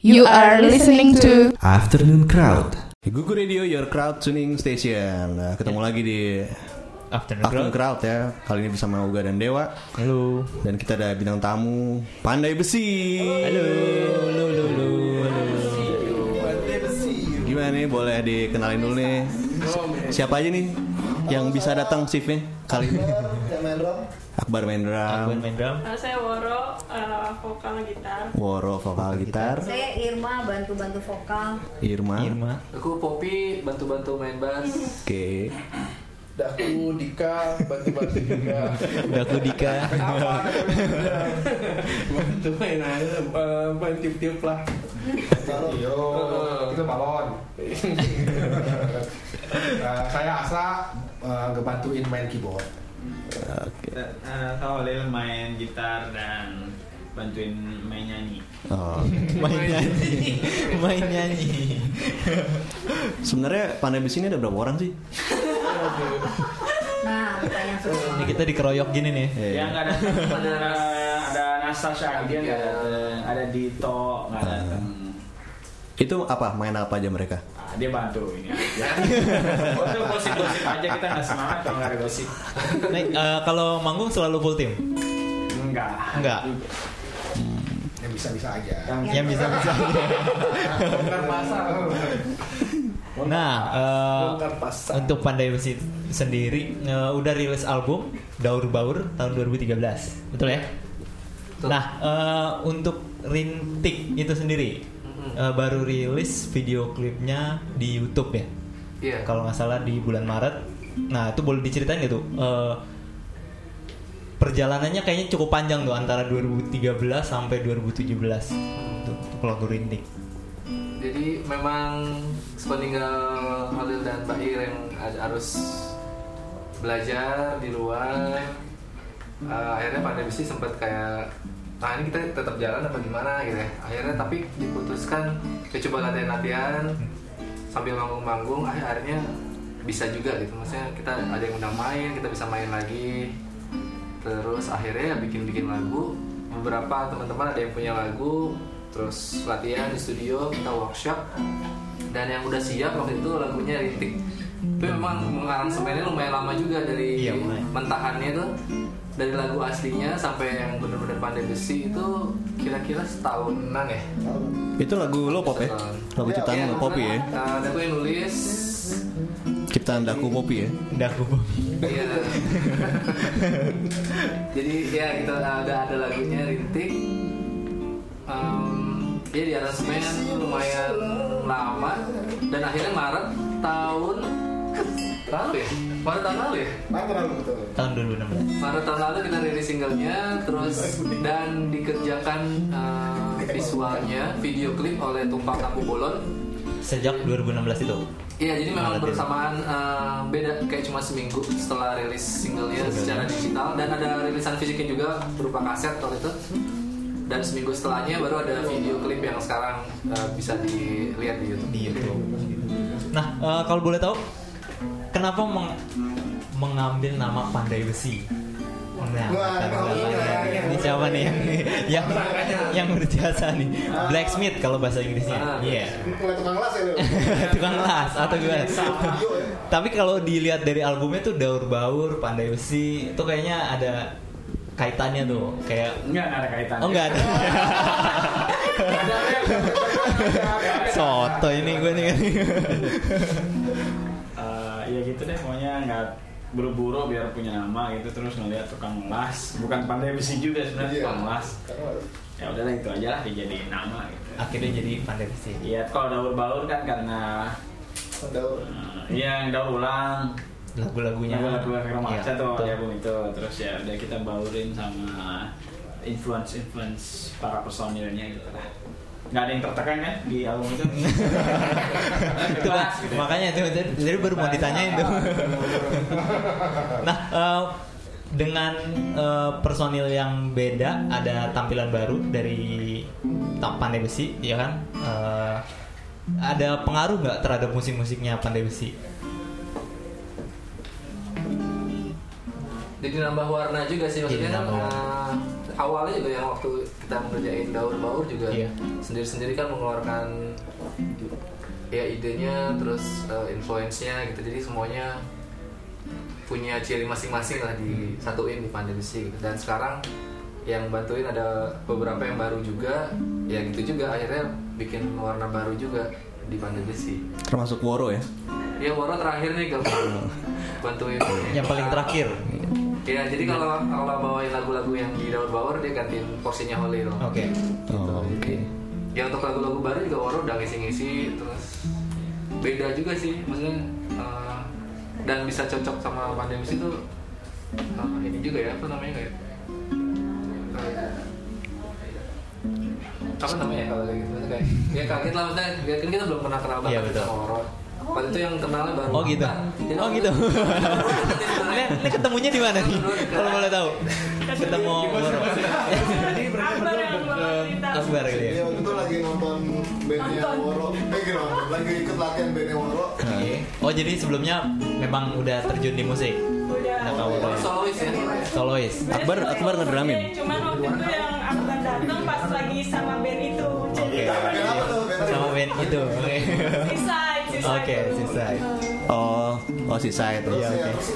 You are listening to Afternoon Crowd. Gugu Radio, your crowd tuning station. Nah, ketemu lagi di Afternoon Afternoon Crowd. Crowd ya. Kali ini bersama Uga dan Dewa. Halo. Dan kita ada bintang tamu Pandai Besi. Halo. Halo. Halo. Halo. Gimana nih? Boleh dikenalin dulu nih. Siapa aja nih yang bisa datang shiftnya kali ini? Akbar main drum, Akbar main drum. Uh, saya Woro, uh, vokal gitar. Woro vokal gitar, Saya Irma bantu-bantu vokal. Irma. Irma. Aku Popi bantu-bantu main bass. Oke. Daku Dika bantu-bantu juga Daku Dika. bantu main aja eh, main tiup-tiup lah yo kita balon Eh, saya Asa eh, ngebantuin main keyboard Oke. Uh, kalau Lil main gitar dan bantuin main nyanyi. Oh. main nyanyi. main nyanyi. Sebenarnya Pandai Besi ini ada berapa orang sih? Nah, pertanyaan. Ini kita dikeroyok gini nih. Eh, Yang nggak ada ada ada Nasasha dia nggak dateng, ada Dito nggak dateng. Itu apa? Main apa aja mereka? Dia bantu ini aja. Untuk gosip-gosip aja kita nggak semangat kalau nggak ada gosip. Nih, eh, kalau manggung selalu full tim? Enggak. Enggak. yang bisa-bisa aja Yang bisa bisa. bongkar pasar Nah, eh, pasar untuk Pandai Besi sendiri eh, udah rilis album Daur Baur tahun 2013. Betul ya? Nah, eh, untuk Rintik itu sendiri eh, baru rilis video klipnya di YouTube ya. Iya. Kalau nggak salah di bulan Maret. Nah, itu boleh diceritain gitu. Eh, perjalanannya kayaknya cukup panjang tuh antara 2013 sampai 2017 untuk, untuk lagu Rintik. Jadi memang sepeninggal Halil dan Mbak Ir yang harus belajar di luar, eh, akhirnya pada besi sempat kayak nah ini kita tetap jalan apa gimana gitu ya. Akhirnya tapi diputuskan ya coba latihan-latihan sambil manggung-manggung, akhirnya bisa juga gitu. Maksudnya kita ada yang udah main, kita bisa main lagi. Terus akhirnya ya bikin-bikin lagu. Beberapa teman-teman ada yang punya lagu, terus latihan di studio, kita workshop. Dan yang udah siap waktu itu lagunya Rintik. Tapi memang mengaransemennya lumayan lama juga dari Iya, mentahannya tuh dari lagu aslinya sampai yang bener-bener pandai besi itu kira-kira setahunan ya. Itu lagu lo pop ya? Lagu ciptaan lo Popi ya? Nah, ada aku yang nulis. Ciptaan Daku Popi ya? Daku. Iya. Jadi ya kita ada ada lagunya Rintik. Em, dia di aransemen lumayan lama dan akhirnya Maret tahun lalu ya. Maret tahun lalu ya. Tahun 2016. Maret tahun lalu kita rilis singlenya terus dan dikerjakan eh, visualnya video klip oleh Tumpang Tampu Bolon Sejak 2016 itu. Iya, jadi memang bersamaan eh, beda kayak cuma seminggu setelah rilis singlenya secara digital dan ada rilisan fisiknya juga berupa kaset waktu itu. Dan seminggu setelahnya baru ada video klip yang sekarang eh, bisa dilihat di YouTube. di YouTube. Nah, eh, kalau boleh tahu, kenapa meng- mengambil nama Pandai Besi? Nah, Wah, ini ya, siapa nih yang yang yang berjasa nih? Blacksmith kalau bahasa Inggrisnya. Ah. Iya. mulai tukang las ya lu Tukang las atau gimana? Studio ya Tapi kalau dilihat dari albumnya tuh Daur Baur, Pandai Besi, itu kayaknya ada kaitannya tuh. Kayak Enggak nggak ada kaitannya. Oh enggak ada. Soto ini gue nih. Gitu deh pokoknya nggak buru-buru biar punya nama gitu terus ngeliat tukang las bukan pandai besi juga sebenarnya Iya. tukang las ya udahlah itu aja lah dijadiin nama gitu Akhirnya jadi Pandai Besi. Iya kalau daur baur kan karena Daur. eh, iya yang daur ulang Lagu-lagunya. lagu-lagu remaja Iya, tuh di album itu terus ya udah kita baurin sama influence influence para personilnya gitu lah nggak ada yang tertekan kan di album itu itu Bebas, Pak. gitu. makanya itu jadi- baru mau ditanyain tuh nah eh, dengan eh, personil yang beda ada tampilan baru dari Pandai Besi ya kan Eh, ada pengaruh nggak terhadap musik-musiknya Pandai Besi Jadi nambah warna juga sih maksudnya Jadi nambah eh, awalnya juga yang waktu kita mengerjain daur baur juga Iya. sendiri-sendiri kan mengeluarkan ya idenya terus uh, influence-nya gitu jadi semuanya punya ciri masing-masing lah disatuin di pandai besi gitu. dan sekarang yang bantuin ada beberapa yang baru juga ya gitu juga akhirnya bikin warna baru juga di pandai besi Termasuk Woro ya. ya Woro terakhir nih gak bantuin Yang paling terakhir. Ya jadi kalau kalau bawain lagu-lagu yang di daur baur dia gantiin porsinya Holil Oke. Oh, oke. ya untuk lagu-lagu baru juga Waro udah ngisi-ngisi terus beda juga sih maksudnya uh, dan bisa cocok sama pandemi itu uh, ini juga ya apa namanya kayak apa namanya kalau kayak gitu kayak ya kaget lah maksudnya ya kan kita belum pernah kenal banget Iya, betul. sama Waro Waktu itu yang kenalnya baru Oh gitu. Jadi Oh gitu. itu- ini, ini ketemunya di mana nih? Kalau boleh tahu. Ketemu bawa cerita. Akbar gitu ya. Iya waktu itu lagi nonton bandnya Woro Eh nonton, lagi ikut latihan bandnya Woro Oke. Oh jadi sebelumnya memang udah terjun di musik. Udah. Nah, Woro. Solois ya Solois. Akbar Akbar ngedrumin. Cuman waktu itu yang Akbar datang pas lagi sama band itu. Jadi apa? Sama band itu. Oke. Seaside. Oke, Seaside. Oh, oh si Said. Terus Iya, ya, oke. terus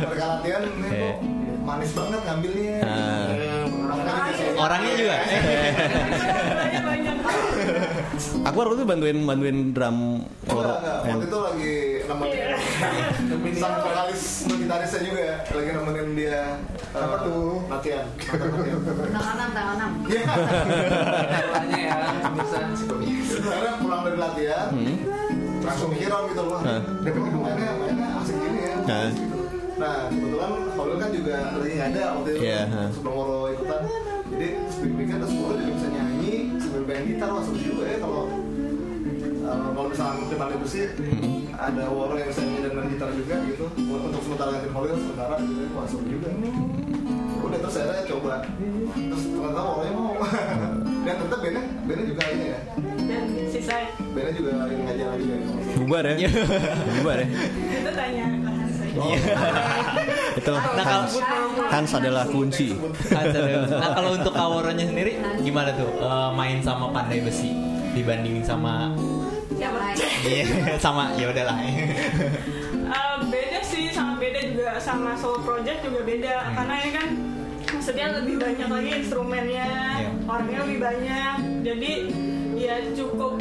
mereka latihan ini manis banget ngambilnya dikasih- Orangnya juga. Akbar waktu itu bantuin bantuin drum Woro. Yang- Waktu itu lagi nemenin sang vokalis gitarisnya juga ya, lagi nemenin dia apa tuh latihan nonton latihan. Tangan tangan Iya. Caranya ya bisa Sebenarnya pulang dari latihan langsung mikir om gitu loh. Hah. DP kedua mainnya mainnya asik gini ya. Nah kebetulan Holil kan juga lagi nggak ada waktu itu Iya, hah. sebelum Moro ikutan. Jadi speak-speakan terus Moro juga bisa nyanyi sambil main gitar seru juga ya kalau uh, kalau misalnya kita lihat besi ada Woro yang bisa nyanyi dan main gitar juga gitu. Untuk sementara gantiin Holil sementara gitu seru juga. Udah terus saya coba. Terus ternyata Woronya mau. Dan ternyata bandnya bandnya juga ini ya. Dan Seaside. bandnya juga ini ngajar lagi. Ya Bubar ya. Bubar ya. Itu tanya aja. Itu Nah, Hans. Hans adalah kunci. Nah kalau untuk Aworonya sendiri gimana tuh eh, main sama pandai besi dibandingin sama iya sama ya udahlah. Eh, beda sih sama beda juga sama solo project juga beda Hmm. karena ini kan maksudnya lebih banyak lagi instrumennya Iya. orangnya lebih banyak jadi ya cukup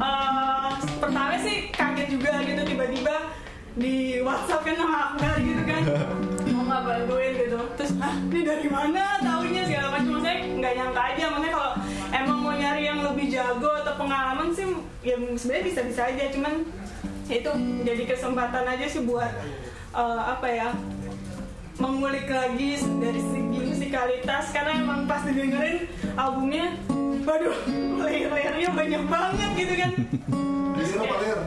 eh, pertama sih kaget juga gitu tiba-tiba di WhatsApp kan sama Akbar gitu kan? Mau nggak bantuin gitu. Terus ah ini dari mana taunya? segala macam. Saya nggak nyangka aja. Makanya kalau emang mau nyari yang lebih jago atau pengalaman sih ya sebenarnya bisa-bisa aja. Cuman itu jadi kesempatan aja sih buat eh, apa ya mengulik lagi dari segi musikalitas. Karena emang pas didengerin albumnya waduh layer-layernya banyak banget gitu kan Liar apa liar?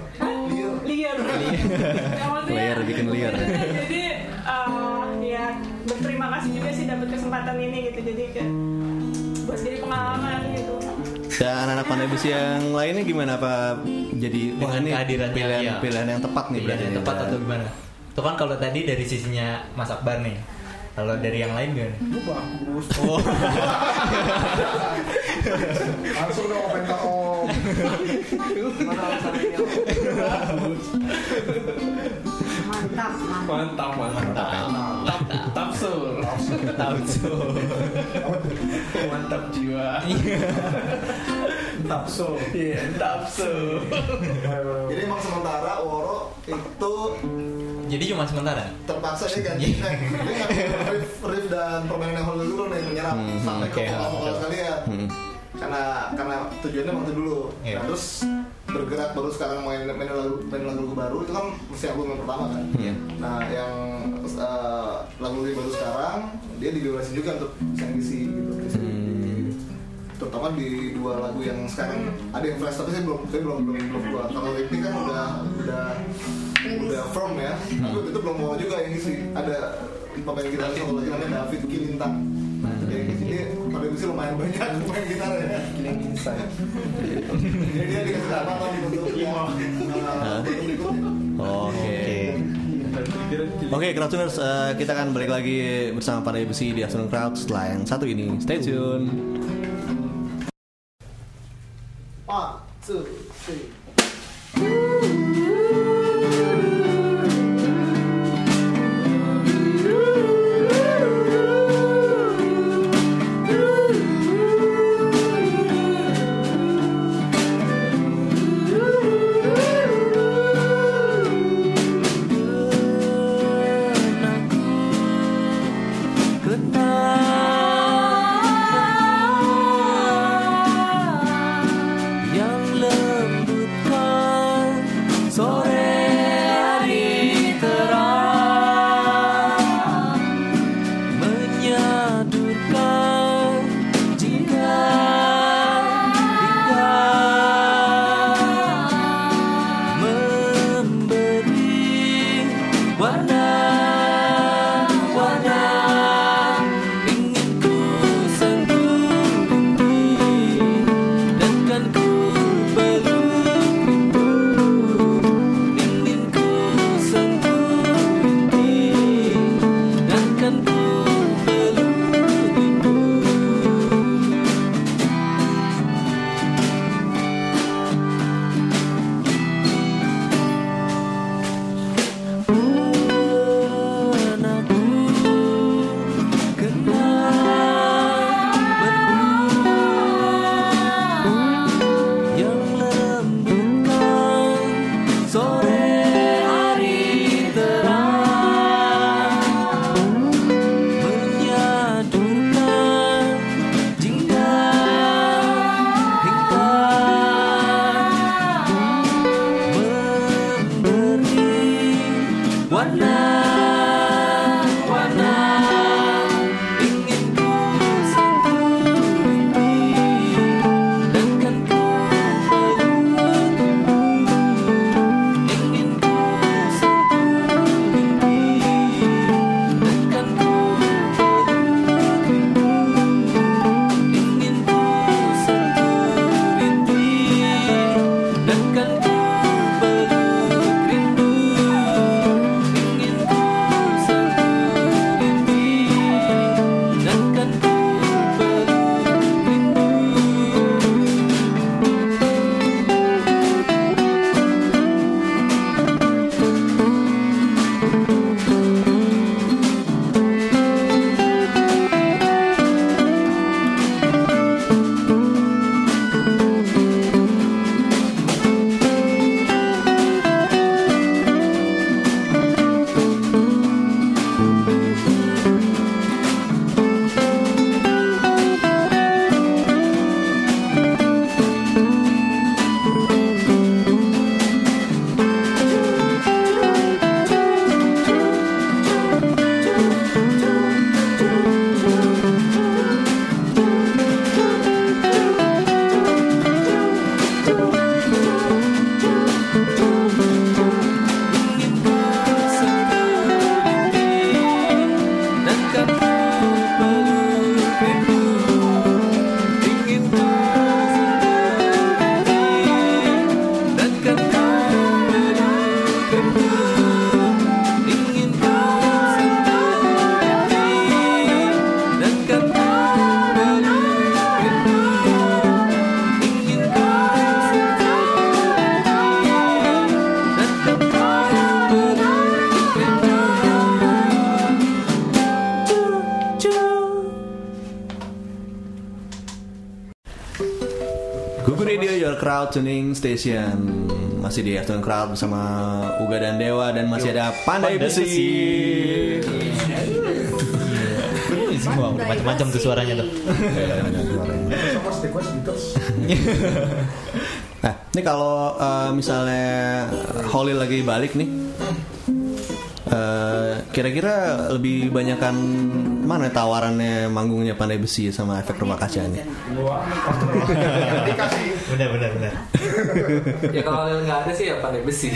Liar. liar Ya, Layer bikin liar. jadi eh, ya berterima kasih juga sih dapat kesempatan ini gitu jadi kayak buat jadi pengalaman gitu Dan anak-anak pandai besi yang lainnya gimana apa jadi wah ini pilihan iya. pilihan yang tepat nih Pilihan berarti yang tepat Dan- atau gimana? Itu kan kalau tadi dari sisinya Mas Akbar nih. Kalau dari yang lain gimana? Bagus. Oh, Langsung dong komentar om. Mantap mantap Mantap, mantap. Mantap, tuh. Mantap jiwa. Tapso. Iya, tafsir. Jadi emang sementara Woro itu Jadi cuma sementara. terpaksa dia ganti dia riff, riff dan permainan yang dulu nih menyerap Hmm, sampai oke, ke vokal-vokal sekalian. Hmm. Karena karena tujuannya waktu dulu. Iya. Nah, terus bergerak baru sekarang main main lagu main lagu baru itu kan mesti album yang pertama kan. Iya. Nah yang eh, lagu baru sekarang dia dibebasin juga untuk bisa ngisi gitu. Bisa Hmm. terutama di dua lagu yang sekarang ada yang flash tapi saya belum saya belum belum belum keluar kalau ini kan udah udah udah firm ya tapi waktu itu belum mau juga yang ngisi ada pemain gitar satu lagi namanya David Kilintang nah ngisi dia pada ngisi lumayan banyak pemain gitar ya. Jadi dia dikasih kesempatan untuk yang uh, untuk berikutnya. Oke. Oke, Crowdtuners, eh, kita akan balik lagi bersama Pandai Besi di Afternoon Crowd setelah yang satu ini. Stay tune. One, two, Station Masih di Afternoon Crowd bersama Uga dan Dewa Dan masih ada Pandai Pandai Besi Wah, udah macam-macam tuh suaranya tuh. Nah, ini kalau eh, misalnya Holly lagi balik nih eh, Kira-kira lebih banyakan mana tawarannya manggungnya Pandai Besi sama efek rumah? Dikasih. Benar benar benar. Ya kalau nggak ada sih ya pandai besi.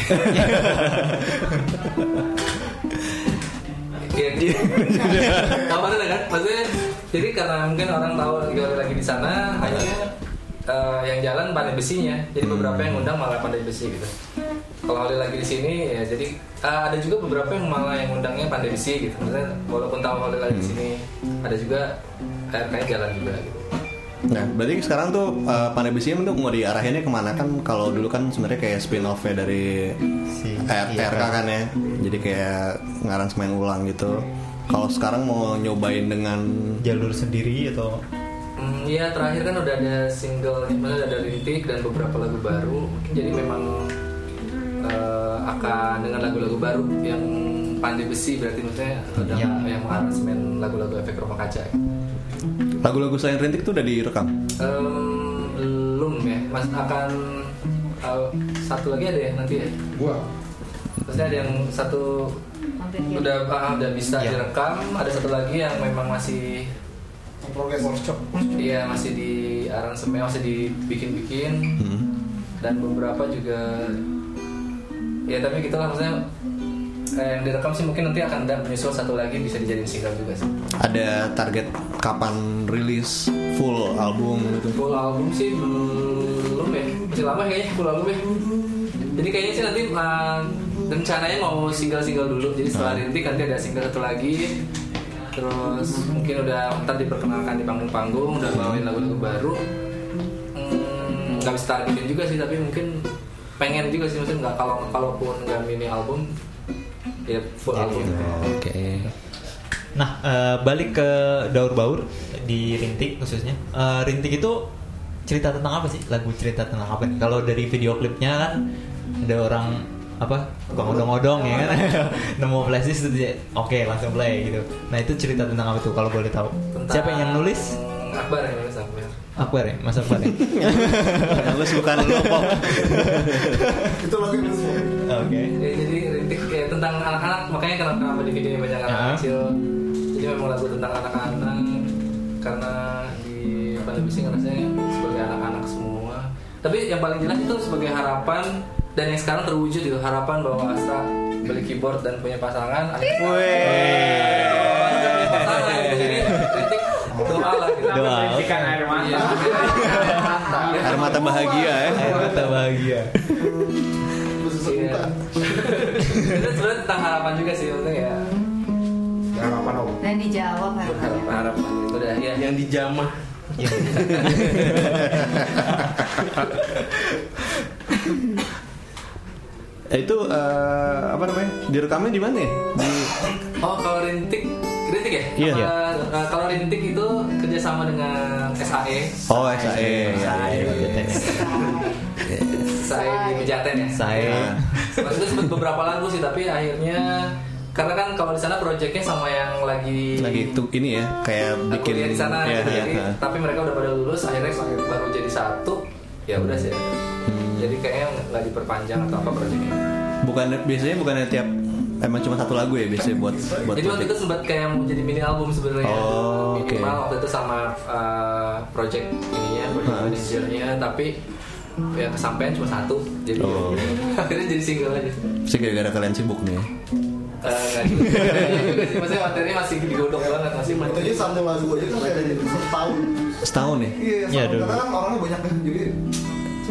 Iya, kabarnya kan, maksudnya jadi karena mungkin orang tahu Gori lagi di sana, akhirnya eh, yang jalan pandai besinya, jadi beberapa yang undang malah pandai besi gitu. kalau Holly lagi di sini ya jadi uh, ada juga beberapa yang malah yang undangnya pandai besi gitu. Maksudnya walaupun tahu Holly lagi di sini ada juga RK jalan juga gitu Nah, berarti sekarang tuh uh, Pandai Besi itu mau diarahinnya ke mana kan? Kalau dulu kan sebenarnya kayak spin offnya dari Si- R- iya, RK kan ya, jadi kayak ngaransemen ulang gitu. Kalau sekarang mau nyobain dengan jalur sendiri atau Hmm, Iya terakhir kan udah ada single mana ada rintik dan beberapa lagu baru mungkin jadi memang eh, akan dengan lagu-lagu baru yang pandai besi berarti maksudnya ada Yang- yang mengaransemen lagu-lagu efek rumah kaca lagu-lagu selain Rintik tuh udah direkam. Em, belum ya mas akan eh, satu lagi ada ya nanti ya Gua. maksudnya ada yang satu ya. udah ah, udah bisa Ya. direkam ada satu lagi yang memang masih progres workshop Iya masih di aransemen masih dibikin-bikin Hmm. dan beberapa juga ya tapi gitu lah maksudnya eh, yang direkam sih mungkin nanti akan ada menyusul satu lagi bisa dijadiin single juga sih. Ada target kapan rilis full album gitu. Full album sih belum ya masih lama kayaknya full album ya. Jadi kayaknya sih nanti uh, rencananya mau single-single dulu. Jadi setelah rintik nanti ada single satu lagi. Terus mungkin udah ntar diperkenalkan di panggung-panggung, udah bawain lagu-lagu baru. Hmm, nggak bisa targetin juga sih, tapi mungkin pengen juga sih maksudnya nggak kalau kalaupun nggak mini album ya full album. Oke. Nah, eh, balik ke Daur Baur di Rintik khususnya. Eh, Rintik itu cerita tentang apa sih? Lagu cerita tentang apa nih? Kalau dari video klipnya kan ada orang apa ngodong-ngodong ya kan nemu flashdisk itu oke langsung play gitu nah itu cerita tentang apa tuh kalau boleh tahu Tentang siapa yang nulis Akbar yang nulis Akbar. Akbar ya? Mas Akbar ya? Nulis bukan lo Pop. itu nulis oke. Jadi rintik ya, tentang anak-anak. Makanya kenapa kenapa di videonya banyak anak Ya. kecil. Jadi memang lagu tentang anak-anak. Karena di pandemi sih rasanya sebagai anak-anak semua. Tapi yang paling jelas itu sebagai harapan dan yang sekarang terwujud itu harapan bahwa Astra beli keyboard dan punya pasangan. Punya pasangan gitu. jadi rintik doa lah Doa. Berikan air mata. Iya. Air mata bahagia ya. air mata bahagia Iya. itu sebenarnya tentang harapan juga sih maksudnya ya Harapan om. Dan dijawab harapan harapan itu udah ya Yang dijamah. Eh, itu eh, apa namanya? Direkamnya di mana ya? Di Oh kalau rintik, rintik ya? Iya. Apa, eh, kalau rintik itu kerjasama dengan SAE. Oh, SAE. Ya. SAE di Mejaten ya. Waktu itu sempat beberapa lagu sih, tapi akhirnya karena kan kalau di sana proyeknya sama yang lagi Lagi itu ini ya, kayak bikin kuliah di sana, ya, gitu. ya, jadi ya. tapi mereka udah pada lulus, akhirnya baru jadi satu. Ya udah sih. Hmm. Jadi kayaknya nggak diperpanjang atau apa proyeknya. Bukan biasanya bukannya tiap emang cuma satu lagu ya biasanya buat buat Jadi waktu itu sempat kayak mau jadi mini album sebenarnya. Oh, oke. Minimal waktu itu sama uh, project ininya, project Hah. manajernya, tapi ya kesampaian cuma satu. Jadi Oh. akhirnya jadi single aja. sih gara-gara kalian sibuk nih. Eh, sih, maksudnya materinya masih digodok banget masih itu aja satu lagu aja kan kayak jadi setahun Setahun ya? iya Iya, karena kan orangnya banyak kan jadi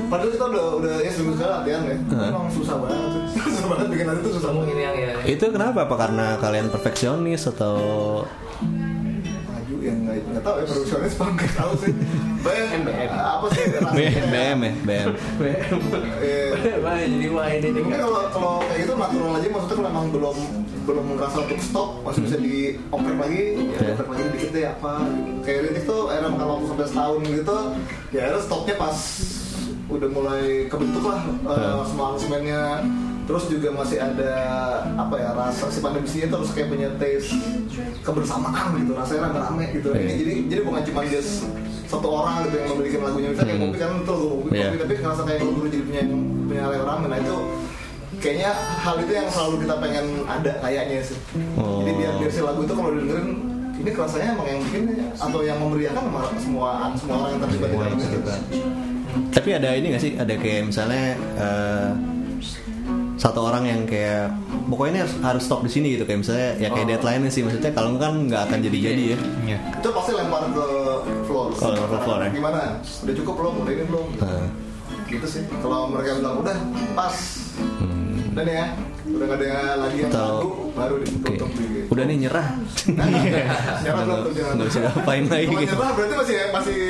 padahal kita udah udah ya seminggu sekali latihan ya Hah. emang susah banget susah banget bikin lagu itu susah banget ini yang ya. Itu kenapa? Apa karena kalian perfeksionis atau maju yang nggak nggak tahu ya produksionis apa nggak tahu sih BM apa sih rasanya? BM ya? BM. Iya. Wah, jadi wah ini. Mungkin kalau kalau kayak gitu natural aja maksudnya kalau emang belum belum merasa untuk stop masih bisa dioprek lagi ya Iya. lagi dikit deh apa kayak Rintik tuh akhirnya makan waktu sampai setahun gitu ya akhirnya stopnya pas udah mulai kebentuk lah eh, Iya. semua aransemennya terus juga masih ada apa ya rasa si pandemi sini terus kayak punya taste kebersamaan gitu rasanya rame-rame gitu Iya. jadi jadi bukan cuma just satu orang gitu yang memiliki lagunya misalnya Hmm. Mopi kan itu lagu Mopi, Iya. Tapi ngerasa kayak jadi punya punya yang rame nah itu kayaknya hal itu yang selalu kita pengen ada kayaknya sih Oh. jadi biar biar si lagu itu kalau didengerin ini rasanya emang yang bikin atau yang memeriahkan sama semua semua orang yang terlibat di yang dalamnya gitu. Tapi ada ini gak sih? Ada kayak misalnya eh, satu orang yang kayak pokoknya ini harus, harus stop di sini gitu kayak misalnya ya kayak Oh. deadline sih maksudnya kalau kan nggak akan jadi-jadi ya. Iya. itu pasti lempar ke floor Oh, lempar ke floor, ya? gimana udah cukup belum udah ini belum Nah, gitu sih kalau mereka bilang udah pas hmm. udah deh ya udah gak ada lagi yang Atau- lagu baru Oke. ditutup di Udah nih nyerah. Nyerah belum jangan. Nggak bisa ngapain lagi. Gitu. nyerah berarti masih masih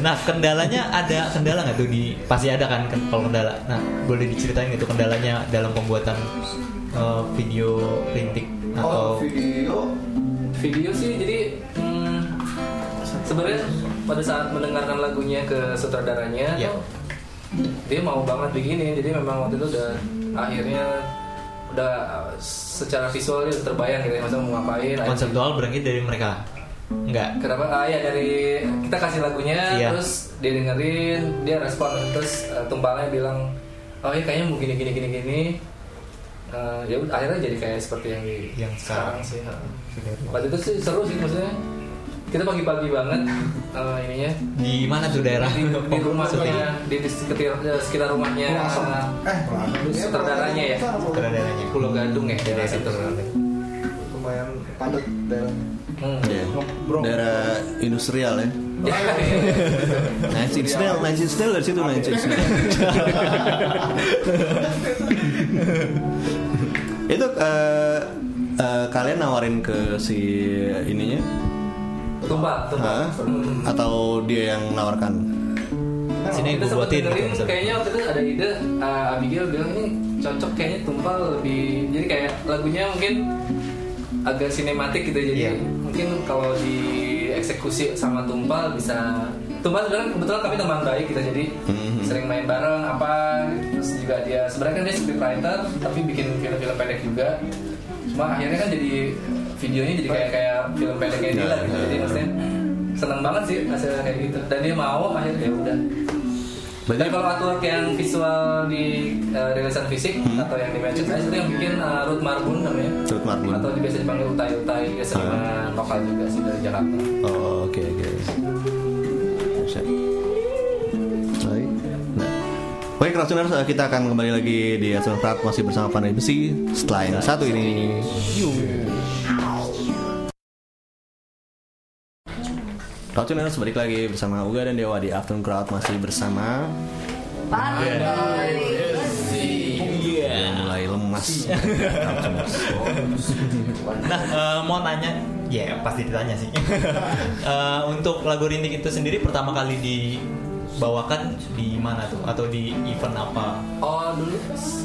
Nah kendalanya ada kendala nggak tuh di pasti ada kan kalau kendala. Nah boleh diceritain gitu kendalanya dalam pembuatan eh, video rintik oh atau video video sih jadi hmm, sebenarnya pada saat mendengarkan lagunya ke sutradaranya Iya. Dia mau banget begini jadi memang waktu itu udah akhirnya udah secara visual dia udah terbayang gitu ya masa mau ngapain konseptual berangkat dari mereka? Enggak. Kenapa? Ah ya dari kita kasih lagunya, Iya. terus dia dengerin, dia respon, terus uh, tumpalnya bilang, oh ya kayaknya mau gini gini gini gini. Uh, ya akhirnya jadi kayak seperti yang di Yang sekarang. sih. ha. Waktu itu sih seru sih maksudnya. Kita pagi-pagi banget uh, ininya Di mana tuh daerah? di, di rumahnya di, di sekitar, sekitar rumahnya uh, eh sutradaranya ya Sutradaranya. Pulau Gadung ya daerah situ. lumayan padat daerahnya Hmm. Iya. Daerah industrial ya. Ya, Nice Snail, Nice Snail dari situ Nice Snail. Itu eh, eh, kalian nawarin ke si ininya Hah? Hmm. atau dia yang nawarkan? Sini Kita sempat buatin gitu dengerin, kayaknya waktu itu ada ide uh, Abigail bilang ini cocok kayaknya tumpal lebih jadi kayak lagunya mungkin agak sinematik gitu jadi Iya. mungkin kalau dieksekusi sama tumpal bisa tumpal sebenarnya kebetulan kami teman baik kita jadi Mhm. sering main bareng apa terus juga dia sebenarnya kan dia scriptwriter tapi bikin film-film pendek juga cuma akhirnya kan jadi videonya jadi kayak kayak film pendeknya dia lah gitu. jadi maksudnya seneng banget sih hasilnya kayak gitu dan dia mau akhirnya ya udah Berarti kalau artwork yang visual di uh, rilisan fisik atau yang di merchandise itu yang bikin uh, Ruth Marbun namanya Ruth Marbun. atau biasa dipanggil Utai Utai dia seniman lokal juga sih dari Jakarta Oh oke oke. Bisa. Baik. Nah. Baik Rasuners, eh, kita akan kembali lagi di Rasun Prat masih bersama Pandai Besi setelah yang satu ini. Rasuners balik lagi bersama Uga dan Dewa di Afternoon Crowd masih bersama Pandai Udah mulai lemas. Nah, eh, mau nanya, ya pasti ditanya sih. Eh, untuk lagu rintik itu sendiri pertama kali dibawakan di mana tuh? Atau di event apa? oh dulu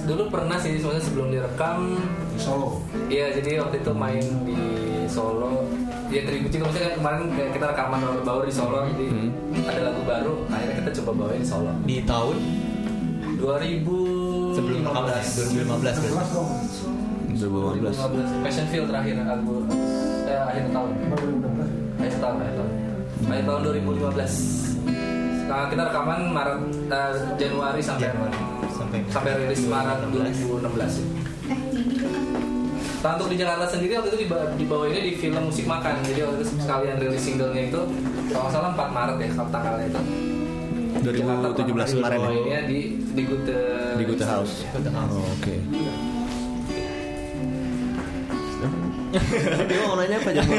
dulu pernah sih sebenarnya sebelum direkam di Solo Iya, jadi waktu itu main di Solo. Ya tribute juga maksudnya kan kemarin kita rekaman baru baru di Solo, jadi Hmm. ada lagu baru. Akhirnya kita coba bawain di Solo. Di tahun 2000 sebelum rekaman ya? 2015 berarti. 2015. 2015 Passion Field terakhir album eh, akhir tahun. Akhir tahun, akhir tahun. Akhir tahun 2015. Nah, kita rekaman Maret eh, Januari sampai Sampai sampai rilis Maret 2016 ya. Nah, untuk di Jakarta sendiri waktu itu dibawa, dibawainnya di film musik makan. Jadi waktu itu sekalian rilis singlenya itu kalau nggak salah 4 Maret ya kalau tanggalnya itu. 2017 kemarin ya? Di di Gute Di Gute House. Oh, Oke. Dia mau nanya apa jangan.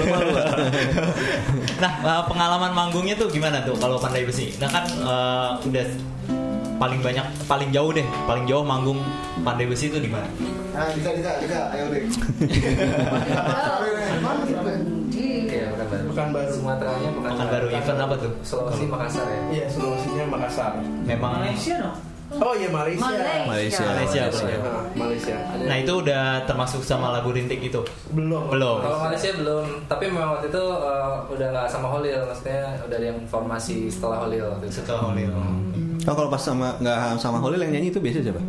Nah, eh, pengalaman manggungnya tuh gimana tuh kalau Pandai Besi? Nah kan eh, udah paling banyak, paling jauh deh, paling jauh manggung Pandai Besi itu di mana? Nah Dika Dika ayo deh Iya, bukan baru. Bukan baru. Sumateranya bukan Pekan baru event apa tuh? Sulawesi Makassar ya. Iya, Sulawesinya Makassar. Memang Oh iya Malaysia. Malaysia. Malaysia, Malaysia. Nah, Malaysia. Nah itu udah termasuk sama lagu rintik itu? Belum. Belum. Kalau Malaysia belum, tapi memang waktu itu uh, udah nggak sama Holil, maksudnya udah ada yang formasi setelah Holil. Setelah Holil. Oh kalau pas sama nggak sama Holil yang nyanyi itu biasa siapa?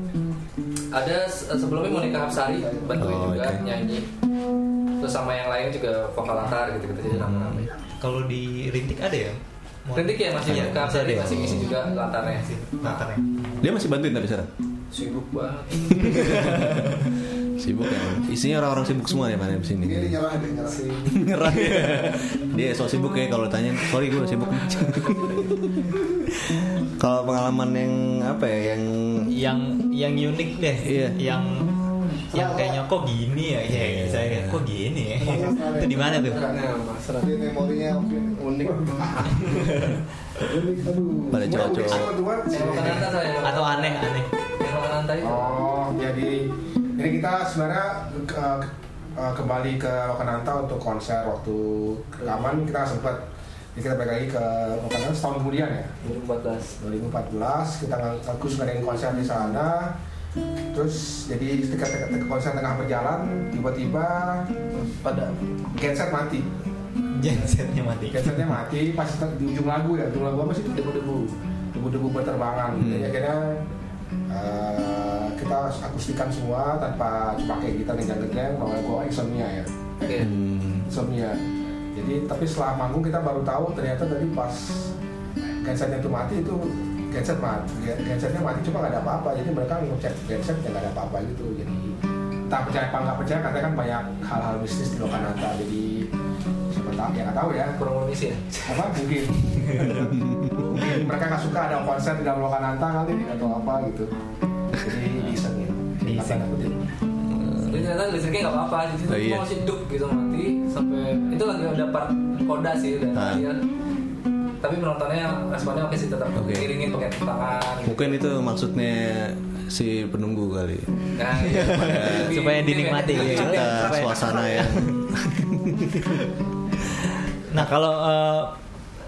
Ada se- sebelumnya Monica Hapsari bantuin Oh, juga oke. nyanyi. Terus sama yang lain juga vokal latar gitu-gitu jadi rame-rame. Kalau di rintik ada ya? Rintik ya masih Iya, Monica masih Hapsari ya? masih ngisi juga latarnya sih. Latarnya. Dia masih bantuin tapi sekarang. Sibuk banget. Sibuk ya. Isinya orang-orang sibuk semua ya mana di sini. ini nyerah deh nyerah Nyerah ya. Dia so sibuk ya kalau tanya. Sorry gue sibuk. kalau pengalaman yang apa ya yang Yang yang unik deh. Iya. Yang yang kayaknya kok gini ya? Iya, Iya. saya kok gini ya? itu di mana tuh? Jadi memorinya mungkin unik. Pada saya. Atau aneh aneh. Oh, jadi ini kita sebenarnya uh, uh, kembali ke Lokananta untuk konser waktu rekaman. Kita sempat jadi kita balik lagi ke Lokananta setahun kemudian ya? 2014. 2014 kita ng- ngakus ngadain konser di sana. Terus jadi ketika ketika konser tengah berjalan tiba-tiba pada genset mati. Gensetnya mati. gensetnya mati pas di ujung lagu ya ujung lagu apa sih itu? Debu-debu. Debu-debu berterbangan Hmm. jadi akhirnya eh, kita akustikan semua tanpa pakai gitar dan geng bahwa gua insomnia ya. Oke. Hmm. insomnia. Jadi tapi setelah manggung kita baru tahu ternyata tadi pas gensetnya itu mati itu genset mati gensetnya mati cuma nggak ada apa-apa. Jadi mereka ngecek genset ya nggak ada apa-apa gitu. Jadi tak percaya apa nggak percaya katanya kan banyak hal-hal bisnis di Lokananta jadi siapa tahu ya nggak tahu ya. Kurang mengisi ya. apa? Mungkin mungkin mereka nggak suka ada konser di dalam Lokananta kali atau apa gitu jadi. Kata kutip. Jadi ternyata listriknya nggak apa-apa, jadi Oh, iya. masih duk gitu mati sampai itu lagi dapat koda sih dari Ah. dia. Tapi penontonnya responnya oke sih tetap Oke. ngiringin pakai tangan. Gitu. Mungkin itu maksudnya si penunggu kali. Nah, iya. Supaya ini dinikmati, ya. Cipta suasana ya. Nah kalau eh,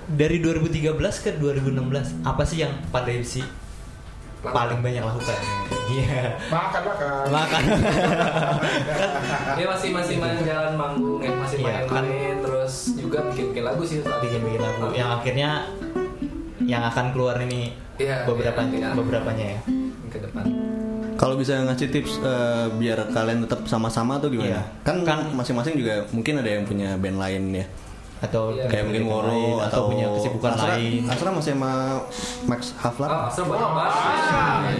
dari 2013 ke 2016 apa sih yang Pandai Besi paling banyak lakukan? Iya. makan makan Makan. Dia masih masih main jalan manggung ya, masih Iya, main-main terus juga bikin-bikin lagu sih saat itu. Bikin-bikin lagu yang akhirnya yang akan keluar ini Iya, beberapa iya, iya. beberapanya ya. ke depan. Kalau bisa ngasih tips eh, biar kalian tetap sama-sama tuh gimana? Iya. Kan Kan- masing-masing juga mungkin ada yang punya band lain ya. Atau Iya. Kayak mungkin Woro atau, punya kesibukan Asra, lain. Asra masih sama Max Haflar Oh, Asra banyak banget.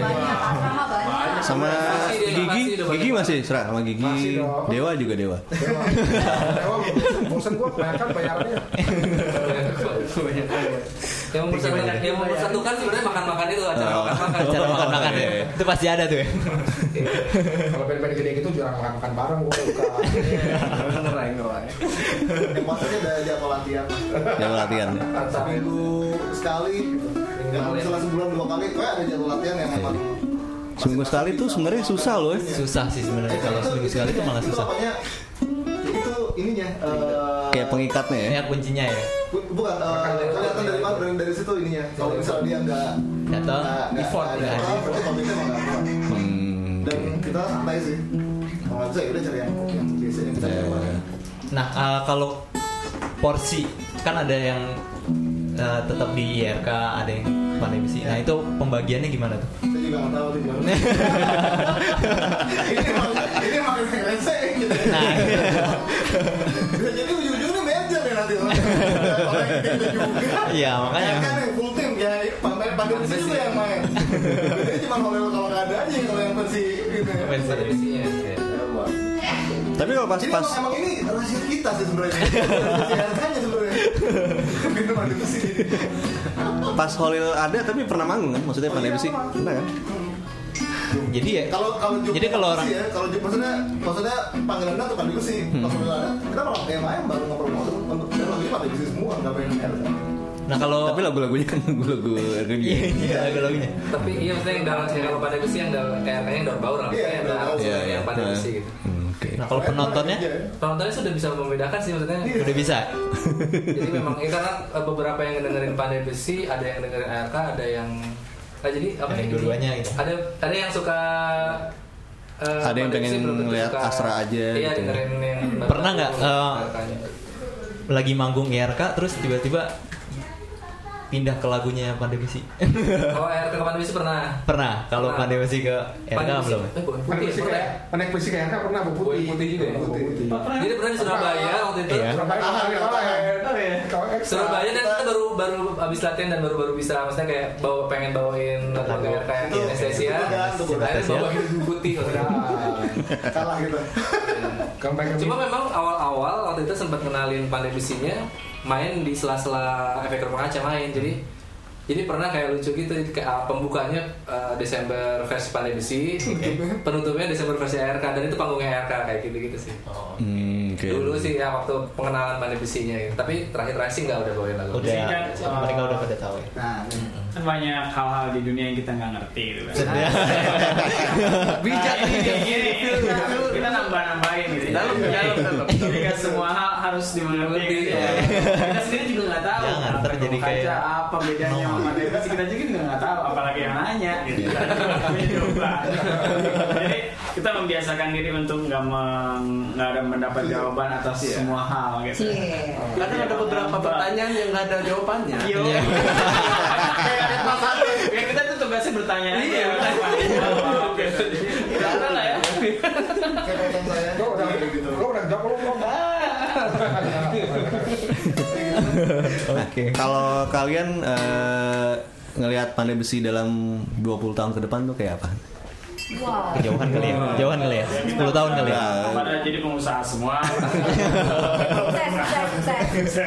banyak banyak sama Pasti dia, Gigi, Gigi banyak. masih Sra sama Gigi. Dewa juga Dewa. Dewa, kebanyakan bayarannya yang mempersatukan yang mempersatukan sebenarnya makan-makan itu acara Oh. makan-makan. Cara makan-makan iya, ya. iya. Itu pasti ada tuh ya. kalau band-band gede gitu jarang makan makan bareng gue suka Ngerai ngerai. Yang maksudnya ada jadwal latihan. Jadwal latihan. Seminggu sekali. Ya kalau misalnya sebulan dua kali, kayak ada jadwal latihan yang emang Seminggu sekali tuh sebenarnya susah loh. ya. Susah sih sebenarnya kalau seminggu sekali itu malah susah. Itu ininya. eh, Kayak pengikatnya ya. Ya kuncinya ya. bu- Bukan, eh, kelihatan dari mana dari, situ ininya. Kalau misalnya dia nggak Datang, nggak- nggak effort ada nggak nggak kuat. Hmm. Dan kita santai sih. Kalau nggak bisa ya udah cari yang yang biasanya kita Ya, coba. ya. Nah, eh, kalau porsi kan ada yang eh, tetap di IRK, ada yang pandai besi. Nah, itu pembagiannya gimana tuh? Saya juga nggak tahu gimana. ini emang ini yang rese gitu. Nah, Bisa jadi ya nanti. Orang kita juga. Iya, makanya. Ya kan yang full tim ya pandai besi itu yang main. Jadi cuma kalau kalau nggak ada aja kalau yang versi gitu. ya. Versi. Pada visinya. Ya, Bang. Tapi kalau pas Jadi pas emang, emang ini rahasia kita sih sebenarnya. Harganya sebenarnya. Gitu pandai besi. pas Holil ada tapi pernah manggung kan? Maksudnya pandai besi. Pernah kan? jadi ya Kalau kalau Jadi kalau orang- ya, kalau maksudnya maksudnya panggilannya tuh pandai besi. Pas udah ada, kita malah yang lain baru ngobrol-ngobrol untuk semua, nggak pengen. Nah, kalau Tapi lagu-lagunya kan lagu-lagu Iya, iya, lagu-lagunya. Tapi iya maksudnya yang dalam kalau pada besi yang dalam kayak yang daun bau lah. Iya, Yang. Iya, iya. yang pada besi gitu. Hmm, Oke. Nah, kalau penontonnya Penontonnya sudah bisa membedakan sih maksudnya. udah bisa. Jadi memang ya, karena eh, beberapa yang dengerin pandai besi, ada yang dengerin ARK, ada yang nah, jadi apa Ada yang ya, dua-duanya gitu. Ada ada yang suka eh, Ada yang pengen suka- Asra aja Iya, gitu. dengerin yang Pernah nggak, eh. Lagi manggung IRK terus tiba-tiba pindah ke lagunya Pandai Besi. Oh, ARK ke Pandai Besi pernah. Pernah. Kalau Besi ke Pandai Besi- belum? Eh, kayak pandai besi kayak kan pernah bu Putih, putih putih juga ya? putih Jadi pernah di Surabaya waktu itu. Iya. Surabaya ekstra Surabaya dan kita baru baru abis latihan dan baru baru bisa maksudnya kayak bawa pengen bawain lagu kayak Itu- Anastasia, kan, kan. akhirnya Anastasia. bawain putih. Kalah gitu. Ke Cuma memang awal-awal waktu itu sempat kenalin pandai besinya main di sela-sela efek rumah kaca main jadi Jadi pernah kayak lucu gitu, kayak, uh, pembukanya uh, Desember versi Pandai Besi, penutupnya Desember versi ARK dan itu panggungnya ARK kayak gitu-gitu sih. Hmm, oke. Dulu sih ya waktu pengenalan Pandai Besinya gitu. Tapi terakhir-terakhir sih nggak udah bawain lagu. Udah, kan, uh, mereka udah pada tahu ya. Nah, kan banyak hal-hal di dunia yang kita nggak ngerti gitu kan. Bijak Nah, nih. ini, ini, kita, gitu. Dalam, dalam, dalam. Jadi nggak semua hal harus dimengerti. Gitu. ya. Kita sendiri juga nggak tahu. Jangan, apa ntar yang jadi kaca, kayak apa bedanya sama depresi kita juga nggak tahu. Apalagi yang nanya gitu. Jadi kita membiasakan diri untuk nggak meng- nggak ada mendapat jawaban atas semua hal gitu. Kadang ada beberapa pertanyaan yang nggak ada jawabannya. Yo. Kayak ada kelas satu. Ya kita tuh tugasnya bertanya aja. Iya. Bertanya lah ya. kayak konten saya Lo udah, kayak gitu. lo udah jawab lo belum? Oke. Kalau kalian eh, ngelihat pandai besi dalam 20 tahun ke depan tuh kayak apa? Wow. Kejauhan kali ya, kejauhan kali ya. 10 tahun kali ya. Pada jadi pengusaha semua.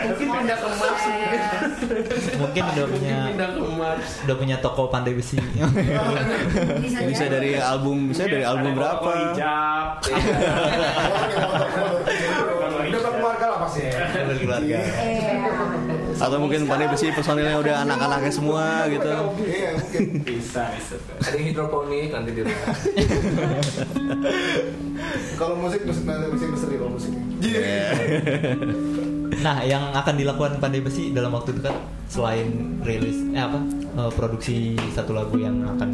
Mungkin pindah ke Mars. Mungkin udah punya udah punya toko pandai besi. Bisa, dari album, bisa dari album berapa? hijab. Udah berkeluarga lah pasti. Berkeluarga. Iya. Atau mungkin pandai besi personilnya udah anak-anaknya semua gitu. Iya, mungkin. Bisa, bisa. Ada yang hidroponik nanti di rumah. Kalau musik, musik nanti musik besar kalau musik. Iya. Nah, yang akan dilakukan pandai besi dalam waktu dekat selain rilis eh apa? eh, produksi satu lagu yang akan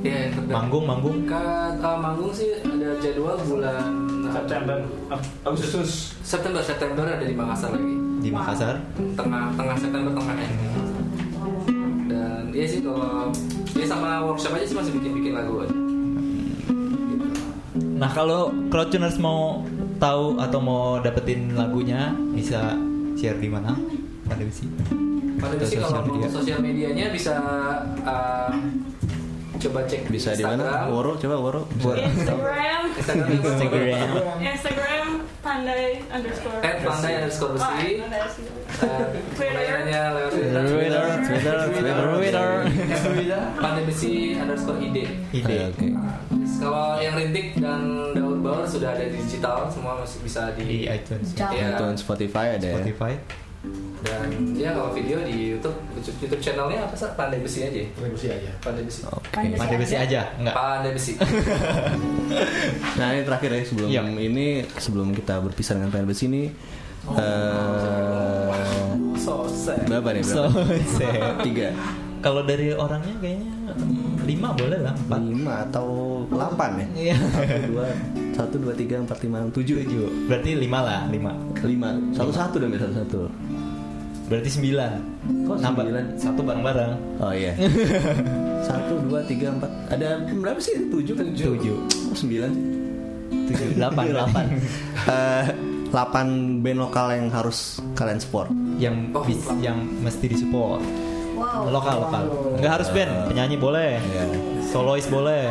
Iya, yang terdekat. manggung manggung Kat, uh, manggung sih ada jadwal bulan September, Agustus. September September ada di Makassar lagi. Di Makassar. Tengah tengah September tengahnya. Dan iya sih kalau dia sama workshop aja sih masih bikin bikin lagu aja. Gitu. Nah, kalau crowdtuners mau tahu atau mau dapetin lagunya bisa share di mana? Pandai besi. Pada sih kalau media. sosial medianya bisa uh, coba cek Bisa di mana? Woro, coba Woro. Instagram Instagram Instagram. Instagram pandai underscore At pandai underscore besi. Oh, pandai besi. Twitter. pembayarannya lewat Twitter. Twitter, Twitter, Twitter, Twitter. Pandai besi underscore ide. Ide. Oke. Kalau yang rintik dan daur baur sudah ada di digital, semua masih bisa Di di iTunes, Jauh. Iya. Itu Spotify ada ya. Spotify. Dan ya kalau video di YouTube YouTube, YouTube channelnya apa sih? Pandai besi aja. Televisi aja. Pandai besi. Oke. Pandai besi aja, enggak? Pandai besi. Nah ini terakhir ya sebelum Iya. ini sebelum kita berpisah dengan pandai besi ini. eh so sad. berapa nih? So Berapa? sad. Tiga, Kalau dari orangnya kayaknya lima boleh lah, empat. lima atau delapan ya? Iya. Satu dua, satu dua tiga empat lima enam tujuh. Tujuh. Berarti lima lah, lima. Lima, satu satu dong satu satu. Berarti sembilan. Kok Nambah sembilan? satu bareng-bareng. Oh iya. Satu dua tiga empat. Ada berapa sih? Tujuh kan? Tujuh. Oh, sembilan sih. Tujuh, delapan, delapan. Eh, Delapan band lokal yang harus kalian support. yang Oh, bis- yang mesti disupport. Wow. Lokal, lokal. Enggak harus band, penyanyi boleh. Iya. Solois boleh.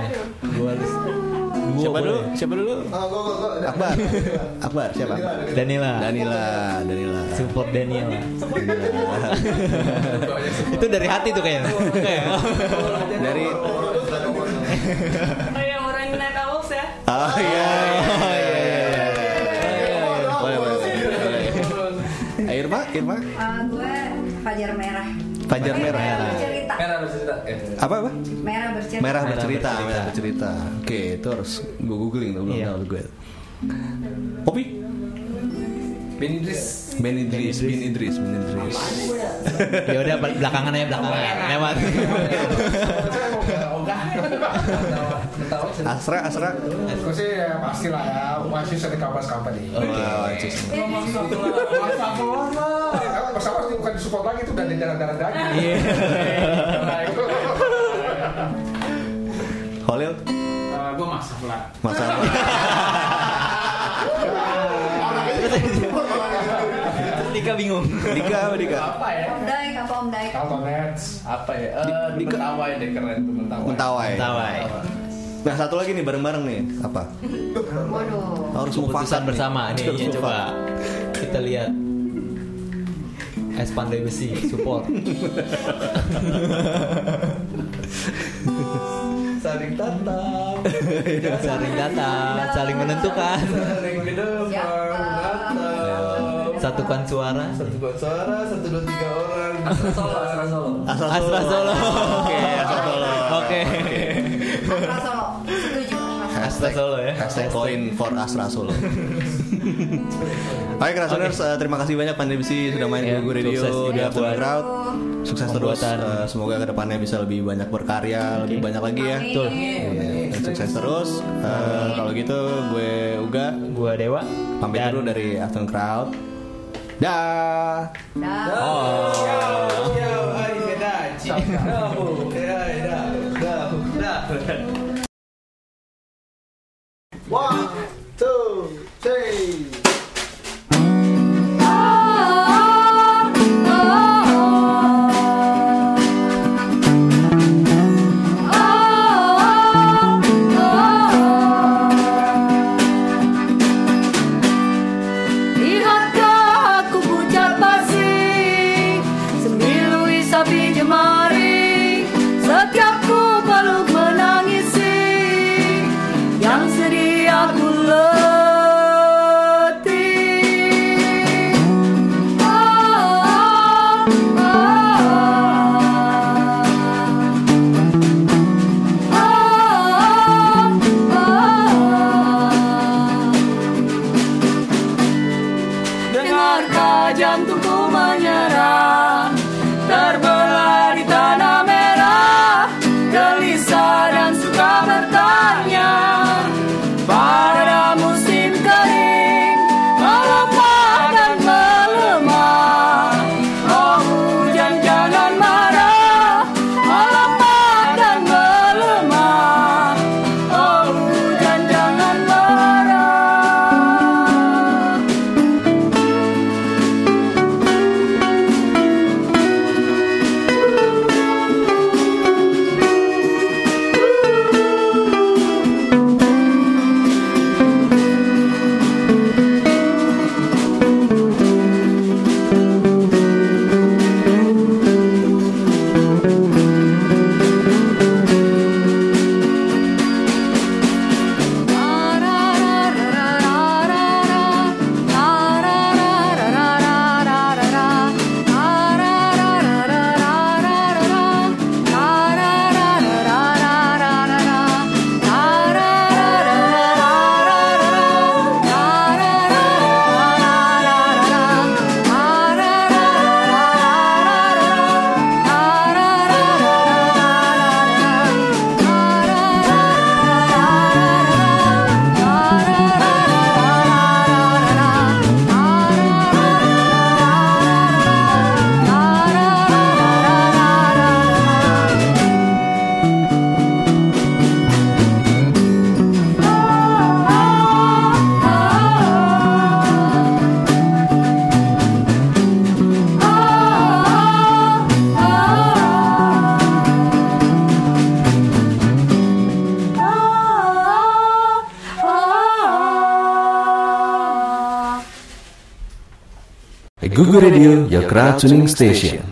Dua Siapa dulu? Siapa dulu? Gua, gua, gua. Akbar. Akbar siapa? Danila. Danila, Danila. Support Daniel. Danila. Itu dari hati tuh kayaknya. Kayak. Dari Oh yang orang Night Owls ya Oh iya. iya, iya, iya. Boleh, boleh. Eh, Irma, Irma, Ah, gue Fajar Merah. Fajar Merah. bercerita. Merah bercerita. Eh. apa apa? Merah bercerita. Merah Merah bercerita, bercerita. merah bercerita. Oke, itu harus gue googling tuh belum Iya. tahu gue. Popi, Ben Idris. Ben Idris, Ben Idris, Ben Idris. Ya udah belakangan aja belakangan. Lewat. Asra, Asra. Gue sih ya pasti lah ya, masih ada kabar company. Wah, cis. Masa keluar lah. Masa pasti bukan disupport lagi itu udah di darah-darah daging. Iya. Nah. Holil, Uh, gue masak lah. Mas apa? Terus Dika bingung. Dika apa Dika? apa ya Om Daik, apa Om Daik? Carlton Nets. apa ya Di- eh di- mentawai deh keren tuh mentawai Mentawai. Mentawai. Nah satu lagi nih bareng-bareng nih apa? Waduh. Harus Keputusan nih. bersama nih, ya, coba kita lihat. es pandai besi support Saling tatap. saling datang saling menentukan Saling satukan suara Satu buat suara, satu dua tiga orang. Astra Solo, Astra Solo. Asal Solo Oke, Asal Solo. Oke. Astra Solo. Astra Solo ya. Hashtag koin for Astra Solo. Oke, Krasuners, eh, terima kasih banyak Pandai Besi sudah main Ya, di Google Radio di juga Afternoon buat Crowd. Sukses terus. eh, semoga ke depannya bisa lebih banyak berkarya, lebih banyak lagi ya. Betul. Dan sukses terus. Eh, kalau gitu, gue Uga Gua Dewa. pamit dulu dari Afternoon Crowd. Dah. Dah. Oh. One, Tuning station.